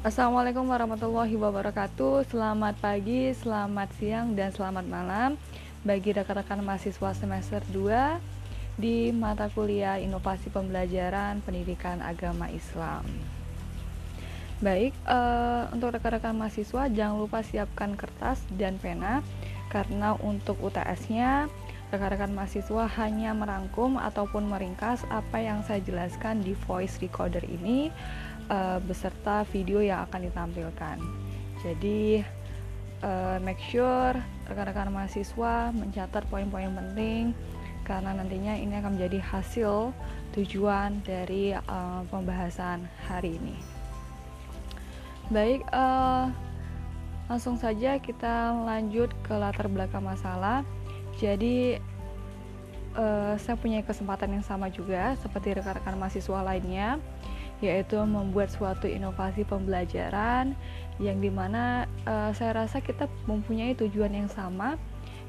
Assalamualaikum warahmatullahi wabarakatuh. Selamat pagi, selamat siang, dan selamat malam Bagi rekan-rekan mahasiswa semester 2 Di mata kuliah Inovasi Pembelajaran Pendidikan Agama Islam. Baik, uh, untuk rekan-rekan mahasiswa jangan lupa siapkan kertas dan pena Karena untuk UTS-nya rekan-rekan mahasiswa hanya merangkum ataupun meringkas apa yang saya jelaskan di voice recorder ini uh, beserta video yang akan ditampilkan. Jadi uh, make sure rekan-rekan mahasiswa mencatat poin-poin penting karena nantinya ini akan menjadi hasil tujuan dari uh, pembahasan hari ini. Baik, uh, langsung saja kita lanjut ke latar belakang masalah. Jadi uh, saya punya kesempatan yang sama juga seperti rekan-rekan mahasiswa lainnya yaitu membuat suatu inovasi pembelajaran yang di mana uh, saya rasa kita mempunyai tujuan yang sama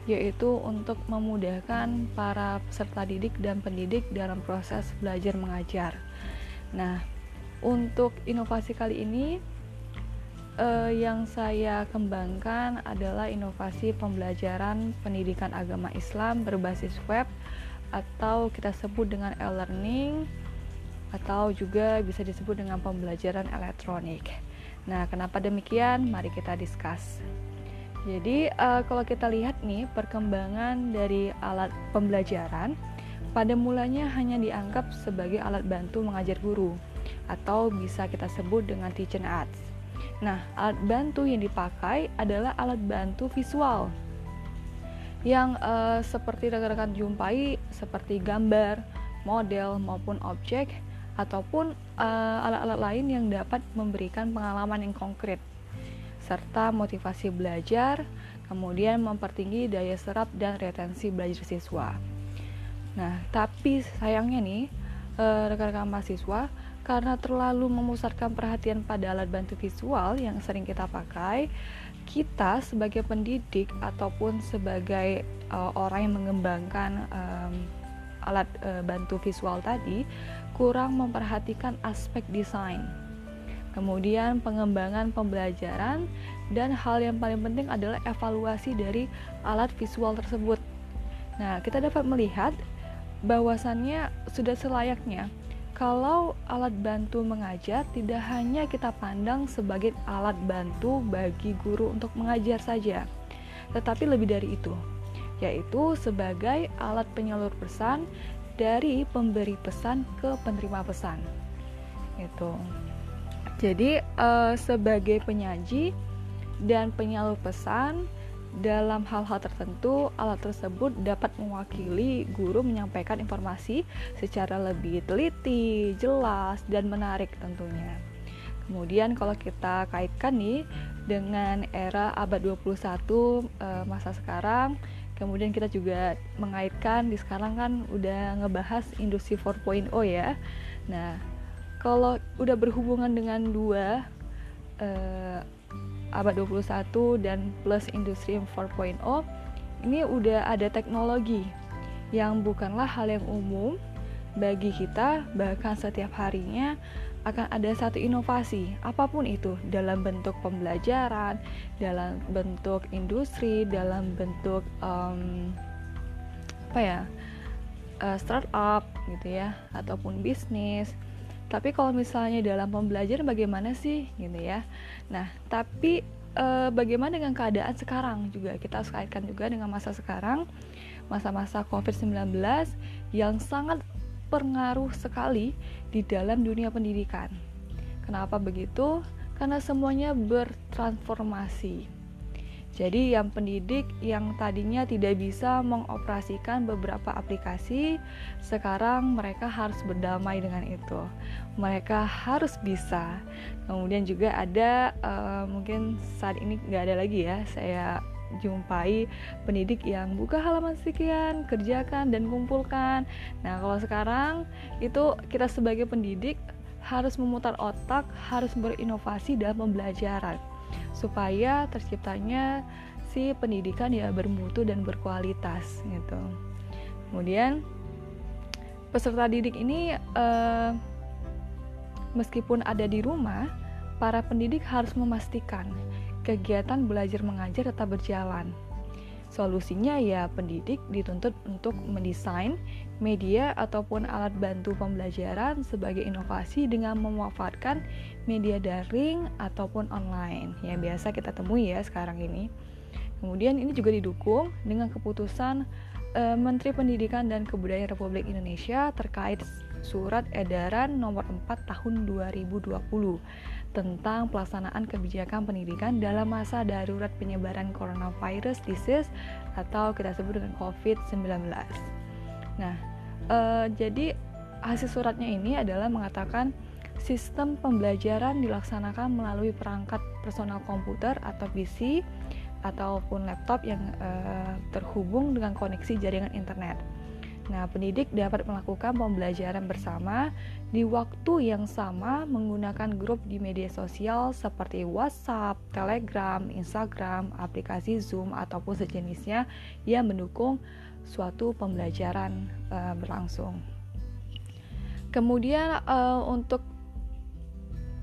yaitu untuk memudahkan para peserta didik dan pendidik dalam proses belajar mengajar. Nah, untuk inovasi kali ini uh, yang saya kembangkan adalah inovasi pembelajaran pendidikan agama Islam berbasis web atau kita sebut dengan e-learning atau juga bisa disebut dengan pembelajaran elektronik. Nah, kenapa demikian? Mari kita discuss. Jadi, uh, kalau kita lihat nih perkembangan dari alat pembelajaran, pada mulanya hanya dianggap sebagai alat bantu mengajar guru atau bisa kita sebut dengan teaching aids. Nah, alat bantu yang dipakai adalah alat bantu visual yang uh, seperti rekan-rekan jumpai seperti gambar, model maupun objek ataupun eh, alat-alat lain yang dapat memberikan pengalaman yang konkret serta motivasi belajar, kemudian mempertinggi daya serap dan retensi belajar siswa. Nah, tapi sayangnya nih, uh, rekan-rekan mahasiswa karena terlalu memusatkan perhatian pada alat bantu visual yang sering kita pakai, kita sebagai pendidik ataupun sebagai uh, orang yang mengembangkan um, alat uh, bantu visual tadi kurang memperhatikan aspek desain. Kemudian pengembangan pembelajaran dan hal yang paling penting adalah evaluasi dari alat visual tersebut. Nah, kita dapat melihat bahwasannya sudah selayaknya kalau alat bantu mengajar tidak hanya kita pandang sebagai alat bantu bagi guru untuk mengajar saja, tetapi lebih dari itu, yaitu sebagai alat penyalur pesan dari pemberi pesan ke penerima pesan. Itu. Jadi uh, sebagai penyaji dan penyalur pesan dalam hal-hal tertentu, alat tersebut dapat mewakili guru menyampaikan informasi secara lebih teliti, jelas, dan menarik tentunya. Kemudian kalau kita kaitkan nih dengan era abad 21 uh, masa sekarang, Kemudian kita juga mengaitkan di sekarang kan udah ngebahas industri 4.0 ya. Nah, kalau udah berhubungan dengan dua uh, abad 21 dan plus industri 4.0, ini udah ada teknologi yang bukanlah hal yang umum bagi kita bahkan setiap harinya akan ada satu inovasi apa pun itu dalam bentuk pembelajaran, dalam bentuk industri, dalam bentuk um, apa ya uh, startup gitu ya ataupun bisnis. Tapi kalau misalnya dalam pembelajaran bagaimana sih gitu ya? Nah tapi uh, bagaimana dengan keadaan sekarang juga kita harus kaitkan juga dengan masa sekarang masa-masa COVID-19 yang sangat berpengaruh sekali di dalam dunia pendidikan. Kenapa begitu? Karena semuanya bertransformasi. Jadi yang pendidik yang tadinya tidak bisa mengoperasikan beberapa aplikasi, sekarang mereka harus berdamai dengan itu. Mereka harus bisa. Kemudian juga ada uh, mungkin saat ini nggak ada lagi ya saya jumpai pendidik yang buka halaman sekian, kerjakan dan kumpulkan. Nah, kalau sekarang itu kita sebagai pendidik harus memutar otak, harus berinovasi dalam pembelajaran supaya terciptanya si pendidikan ya bermutu dan berkualitas gitu. Kemudian peserta didik ini uh, Meskipun ada di rumah, para pendidik harus memastikan kegiatan belajar mengajar tetap berjalan. Solusinya ya pendidik dituntut untuk mendesain media ataupun alat bantu pembelajaran sebagai inovasi dengan memanfaatkan media daring ataupun online yang biasa kita temui ya sekarang ini. Kemudian ini juga didukung dengan keputusan e, Menteri Pendidikan dan Kebudayaan Republik Indonesia terkait surat edaran nomor 4 tahun 2020 tentang pelaksanaan kebijakan pendidikan dalam masa darurat penyebaran coronavirus disease atau kita sebut dengan COVID-19. Nah, eh, jadi hasil suratnya ini adalah mengatakan sistem pembelajaran dilaksanakan melalui perangkat personal komputer atau PC ataupun laptop yang eh, terhubung dengan koneksi jaringan internet. Nah, pendidik dapat melakukan pembelajaran bersama di waktu yang sama menggunakan grup di media sosial seperti WhatsApp, Telegram, Instagram, aplikasi Zoom ataupun sejenisnya yang mendukung suatu pembelajaran uh, berlangsung. Kemudian uh, untuk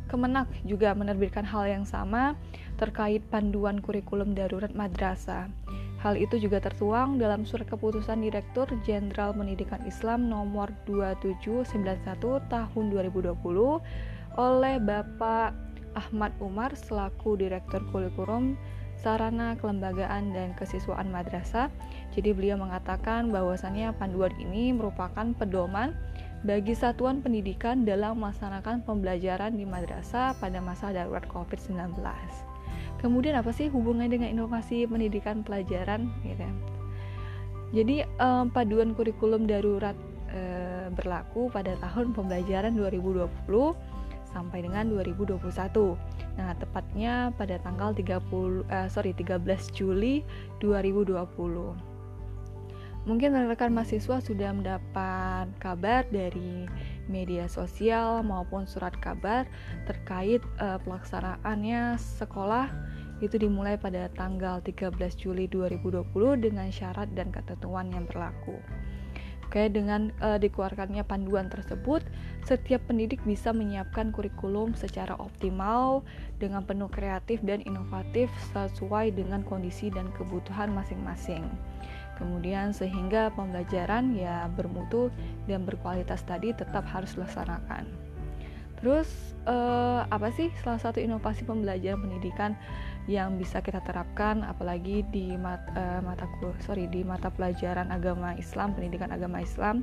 Kemenak juga menerbitkan hal yang sama terkait panduan kurikulum darurat madrasah. Hal itu juga tertuang dalam surat keputusan Direktur Jenderal Pendidikan Islam nomor 2791 tahun 2020 oleh Bapak Ahmad Umar selaku Direktur Kurikulum Sarana Kelembagaan dan Kesiswaan Madrasah. Jadi beliau mengatakan bahwasannya panduan ini merupakan pedoman bagi satuan pendidikan dalam melaksanakan pembelajaran di madrasah pada masa darurat COVID-19. Kemudian apa sih hubungannya dengan inovasi pendidikan pelajaran gitu. Ya? Jadi um, paduan kurikulum darurat e, berlaku pada tahun pembelajaran 2020 sampai dengan 2021. Nah, tepatnya pada tanggal 30 eh, sorry 13 Juli 2020. Mungkin rekan mahasiswa sudah mendapat kabar dari media sosial maupun surat kabar terkait uh, pelaksanaannya sekolah itu dimulai pada tanggal 13 Juli 2020 dengan syarat dan ketentuan yang berlaku. Oke, dengan uh, dikeluarkannya panduan tersebut, setiap pendidik bisa menyiapkan kurikulum secara optimal dengan penuh kreatif dan inovatif sesuai dengan kondisi dan kebutuhan masing-masing. Kemudian sehingga pembelajaran ya bermutu dan berkualitas tadi tetap harus dilaksanakan. Terus eh, apa sih salah satu inovasi pembelajaran pendidikan yang bisa kita terapkan apalagi di mat, eh, mata sorry di mata pelajaran agama Islam, pendidikan agama Islam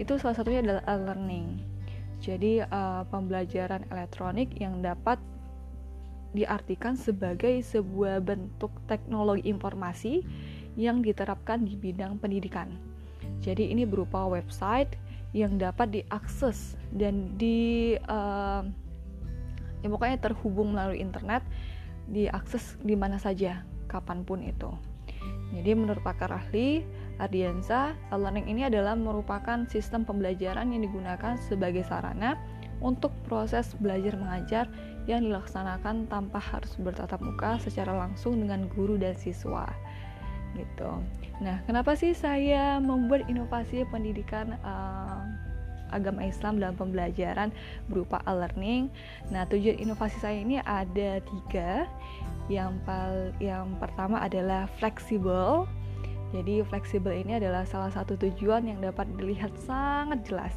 itu salah satunya adalah e-learning. Jadi eh, pembelajaran elektronik yang dapat diartikan sebagai sebuah bentuk teknologi informasi yang diterapkan di bidang pendidikan. Jadi ini berupa website yang dapat diakses dan di uh, ya pokoknya terhubung melalui internet, diakses di mana saja, kapan pun itu. Jadi menurut pakar ahli Ardiansa, learning ini adalah merupakan sistem pembelajaran yang digunakan sebagai sarana untuk proses belajar mengajar yang dilaksanakan tanpa harus bertatap muka secara langsung dengan guru dan siswa gitu. Nah, kenapa sih saya membuat inovasi pendidikan uh, agama Islam dalam pembelajaran berupa e-learning? Nah, tujuan inovasi saya ini ada tiga. Yang pal yang pertama adalah fleksibel. Jadi fleksibel ini adalah salah satu tujuan yang dapat dilihat sangat jelas.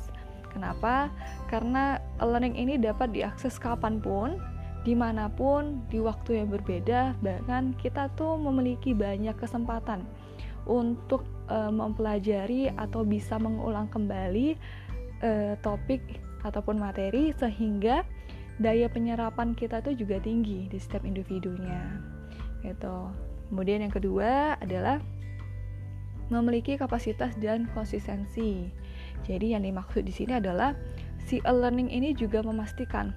Kenapa? Karena e-learning ini dapat diakses kapan pun di mana pun di waktu yang berbeda bahkan kita tuh memiliki banyak kesempatan untuk uh, mempelajari atau bisa mengulang kembali uh, topik ataupun materi sehingga daya penyerapan kita tuh juga tinggi di setiap individunya gitu. Kemudian yang kedua adalah memiliki kapasitas dan konsistensi. Jadi yang dimaksud di sini adalah si e-learning ini juga memastikan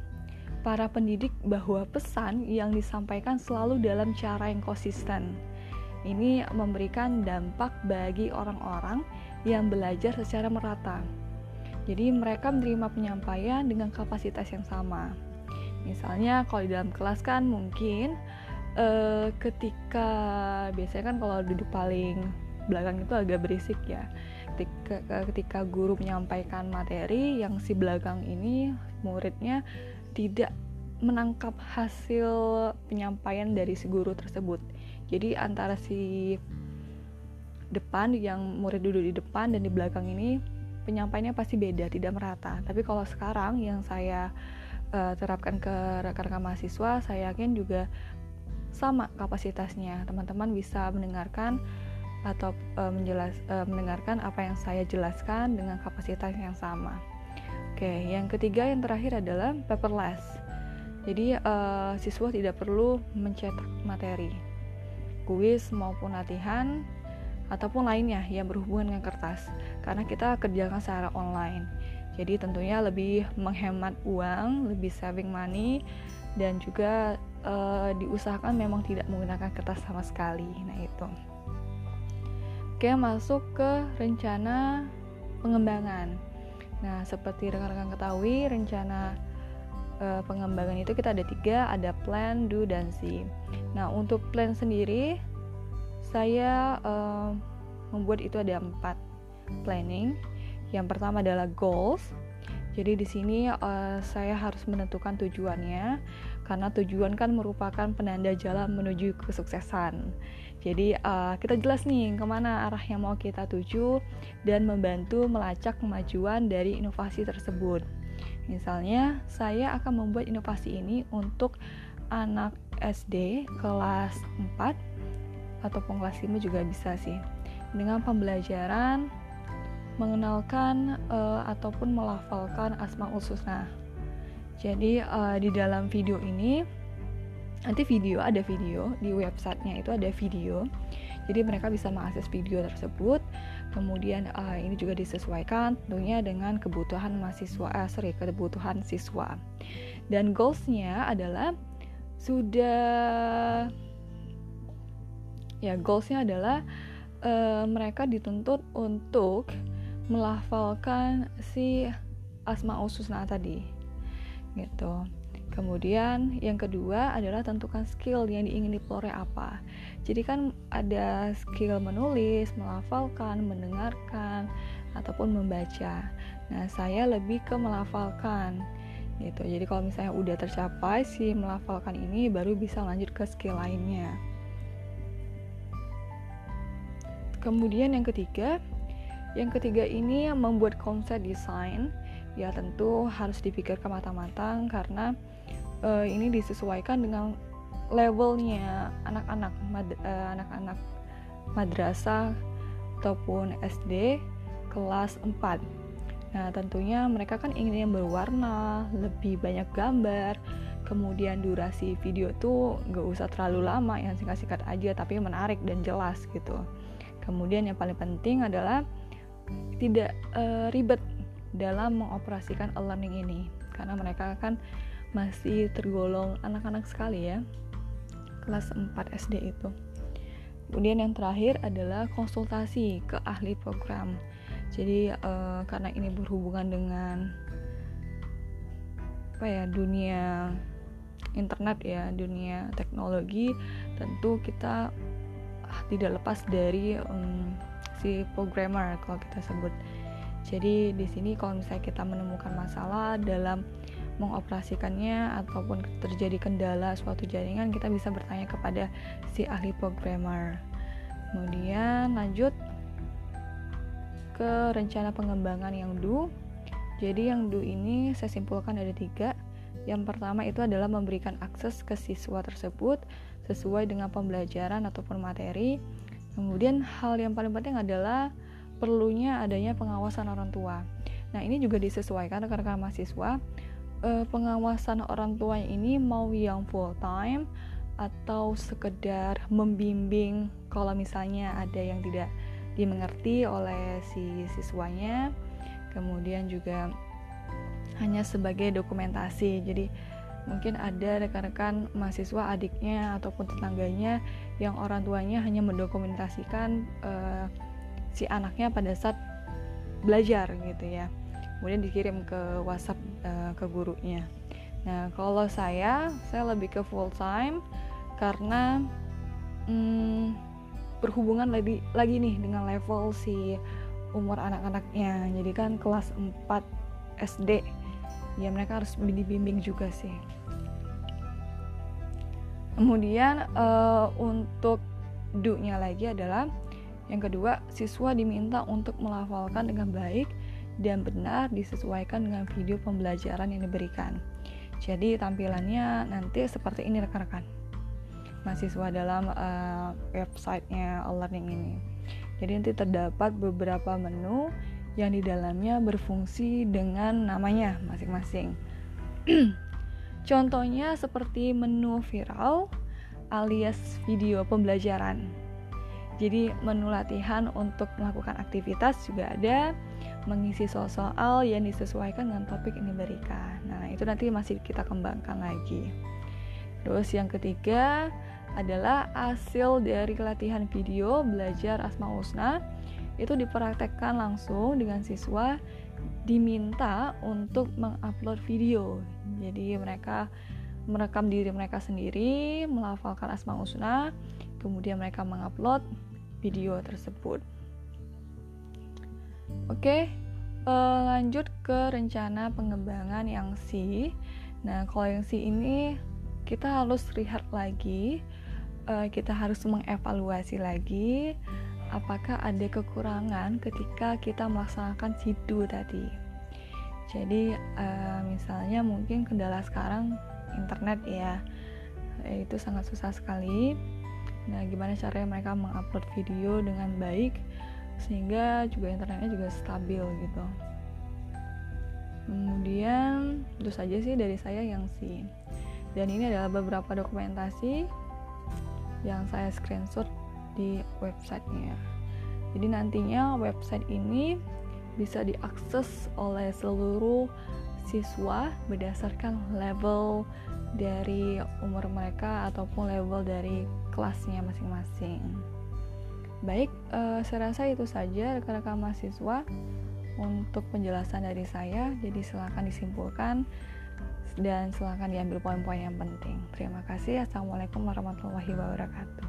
para pendidik bahwa pesan yang disampaikan selalu dalam cara yang konsisten. Ini memberikan dampak bagi orang-orang yang belajar secara merata. Jadi mereka menerima penyampaian dengan kapasitas yang sama. Misalnya kalau di dalam kelas kan mungkin eh, ketika biasanya kan kalau duduk paling belakang itu agak berisik ya ketika ketika guru menyampaikan materi yang si belakang ini muridnya tidak menangkap hasil penyampaian dari si guru tersebut. Jadi antara si depan yang murid duduk di depan dan di belakang ini penyampaiannya pasti beda, tidak merata. Tapi kalau sekarang yang saya uh, terapkan ke rekan-rekan mahasiswa, saya yakin juga sama kapasitasnya. Teman-teman bisa mendengarkan atau uh, menjelas uh, mendengarkan apa yang saya jelaskan dengan kapasitas yang sama. Oke, yang ketiga yang terakhir adalah paperless. Jadi uh, siswa tidak perlu mencetak materi, kuis maupun latihan ataupun lainnya yang berhubungan dengan kertas karena kita kerjakan secara online. Jadi tentunya lebih menghemat uang lebih saving money dan juga uh, diusahakan memang tidak menggunakan kertas sama sekali. Nah itu. Oke masuk ke rencana pengembangan nah seperti rekan-rekan ketahui rencana uh, pengembangan itu kita ada tiga ada plan do dan see nah untuk plan sendiri saya uh, membuat itu ada empat planning. Yang pertama adalah goals. Jadi di sini uh, saya harus menentukan tujuannya karena tujuan kan merupakan penanda jalan menuju kesuksesan. Jadi uh, kita jelas nih ke mana arah yang mau kita tuju dan membantu melacak kemajuan dari inovasi tersebut. Misalnya saya akan membuat inovasi ini untuk anak SD kelas 4 ataupun kelas 5 juga bisa sih dengan pembelajaran mengenalkan uh, ataupun melafalkan asmaul husna. Jadi uh, di dalam video ini nanti video ada video di websitenya itu ada video. Jadi mereka bisa mengakses video tersebut. Kemudian uh, ini juga disesuaikan tentunya dengan kebutuhan mahasiswa, uh, sorry kebutuhan siswa. Dan goalsnya adalah sudah ya goalsnya adalah uh, mereka dituntut untuk melafalkan si asma ususna tadi gitu kemudian yang kedua adalah tentukan skill yang diingin diperoleh apa. Jadi kan ada skill menulis melafalkan mendengarkan ataupun membaca. Nah saya lebih ke melafalkan gitu. Jadi kalau misalnya udah tercapai si melafalkan ini baru bisa lanjut ke skill lainnya. Kemudian yang ketiga, yang ketiga ini membuat konsep desain ya tentu harus dipikirkan matang-matang karena uh, ini disesuaikan dengan levelnya anak-anak mad, uh, anak-anak madrasah ataupun SD kelas 4. Nah, tentunya mereka kan ingin yang berwarna, lebih banyak gambar, kemudian durasi video tuh gak usah terlalu lama, yang singkat-singkat aja tapi menarik dan jelas gitu. Kemudian yang paling penting adalah tidak e, ribet dalam mengoperasikan e-learning ini karena mereka kan masih tergolong anak-anak sekali ya kelas 4 SD itu. Kemudian yang terakhir adalah konsultasi ke ahli program. Jadi e, karena ini berhubungan dengan apa ya dunia internet ya dunia teknologi tentu kita tidak lepas dari um, si programmer kalau kita sebut. Jadi di sini kalau misalnya kita menemukan masalah dalam mengoperasikannya ataupun terjadi kendala suatu jaringan, kita bisa bertanya kepada si ahli programmer. Kemudian lanjut ke rencana pengembangan yang do. Jadi yang do ini saya simpulkan ada tiga. Yang pertama itu adalah memberikan akses ke siswa tersebut sesuai dengan pembelajaran ataupun materi. Kemudian hal yang paling penting adalah perlunya adanya pengawasan orang tua. Nah, ini juga disesuaikan rekan-rekan mahasiswa. Eh, pengawasan orang tua ini mau yang full time atau sekedar membimbing kalau misalnya ada yang tidak dimengerti oleh si siswanya. Kemudian juga hanya sebagai dokumentasi. Jadi mungkin ada rekan-rekan mahasiswa adiknya ataupun tetangganya yang orang tuanya hanya mendokumentasikan uh, si anaknya pada saat belajar gitu ya kemudian dikirim ke WhatsApp uh, ke gurunya. Nah kalau saya saya lebih ke full time karena hmm, berhubungan lagi lagi nih dengan level si umur anak-anaknya. Jadi kan kelas 4 SD ya mereka harus dibimbing juga sih. Kemudian uh, untuk do-nya lagi adalah yang kedua siswa diminta untuk melafalkan dengan baik dan benar disesuaikan dengan video pembelajaran yang diberikan jadi tampilannya nanti seperti ini rekan-rekan mahasiswa dalam uh, websitenya learning ini jadi nanti terdapat beberapa menu yang di dalamnya berfungsi dengan namanya masing-masing. Contohnya seperti menu viral alias video pembelajaran. Jadi menu latihan untuk melakukan aktivitas juga ada, mengisi soal-soal yang disesuaikan dengan topik yang diberikan. Nah, itu nanti masih kita kembangkan lagi. Terus yang ketiga, adalah hasil dari latihan video belajar Asma Husna itu dipraktekkan langsung dengan siswa diminta untuk mengupload video. Jadi mereka merekam diri mereka sendiri, melafalkan Asma Husna, kemudian mereka mengupload video tersebut. Oke, eh, lanjut ke rencana pengembangan yang C. Nah, kalau yang C ini kita harus lihat lagi uh, kita harus mengevaluasi lagi apakah ada kekurangan ketika kita melaksanakan sidu tadi. Jadi uh, misalnya mungkin kendala sekarang internet ya itu sangat susah sekali. Nah, gimana caranya mereka mengupload video dengan baik sehingga juga internetnya juga stabil gitu. Kemudian itu saja sih dari saya yang sih. Dan ini adalah beberapa dokumentasi yang saya screenshot di websitenya. Jadi nantinya website ini bisa diakses oleh seluruh siswa berdasarkan level dari umur mereka ataupun level dari kelasnya masing-masing. Baik, eh, saya rasa itu saja rekan-rekan mahasiswa untuk penjelasan dari saya. Jadi silakan disimpulkan dan silahkan diambil poin-poin yang penting. Terima kasih. Assalamualaikum warahmatullahi wabarakatuh.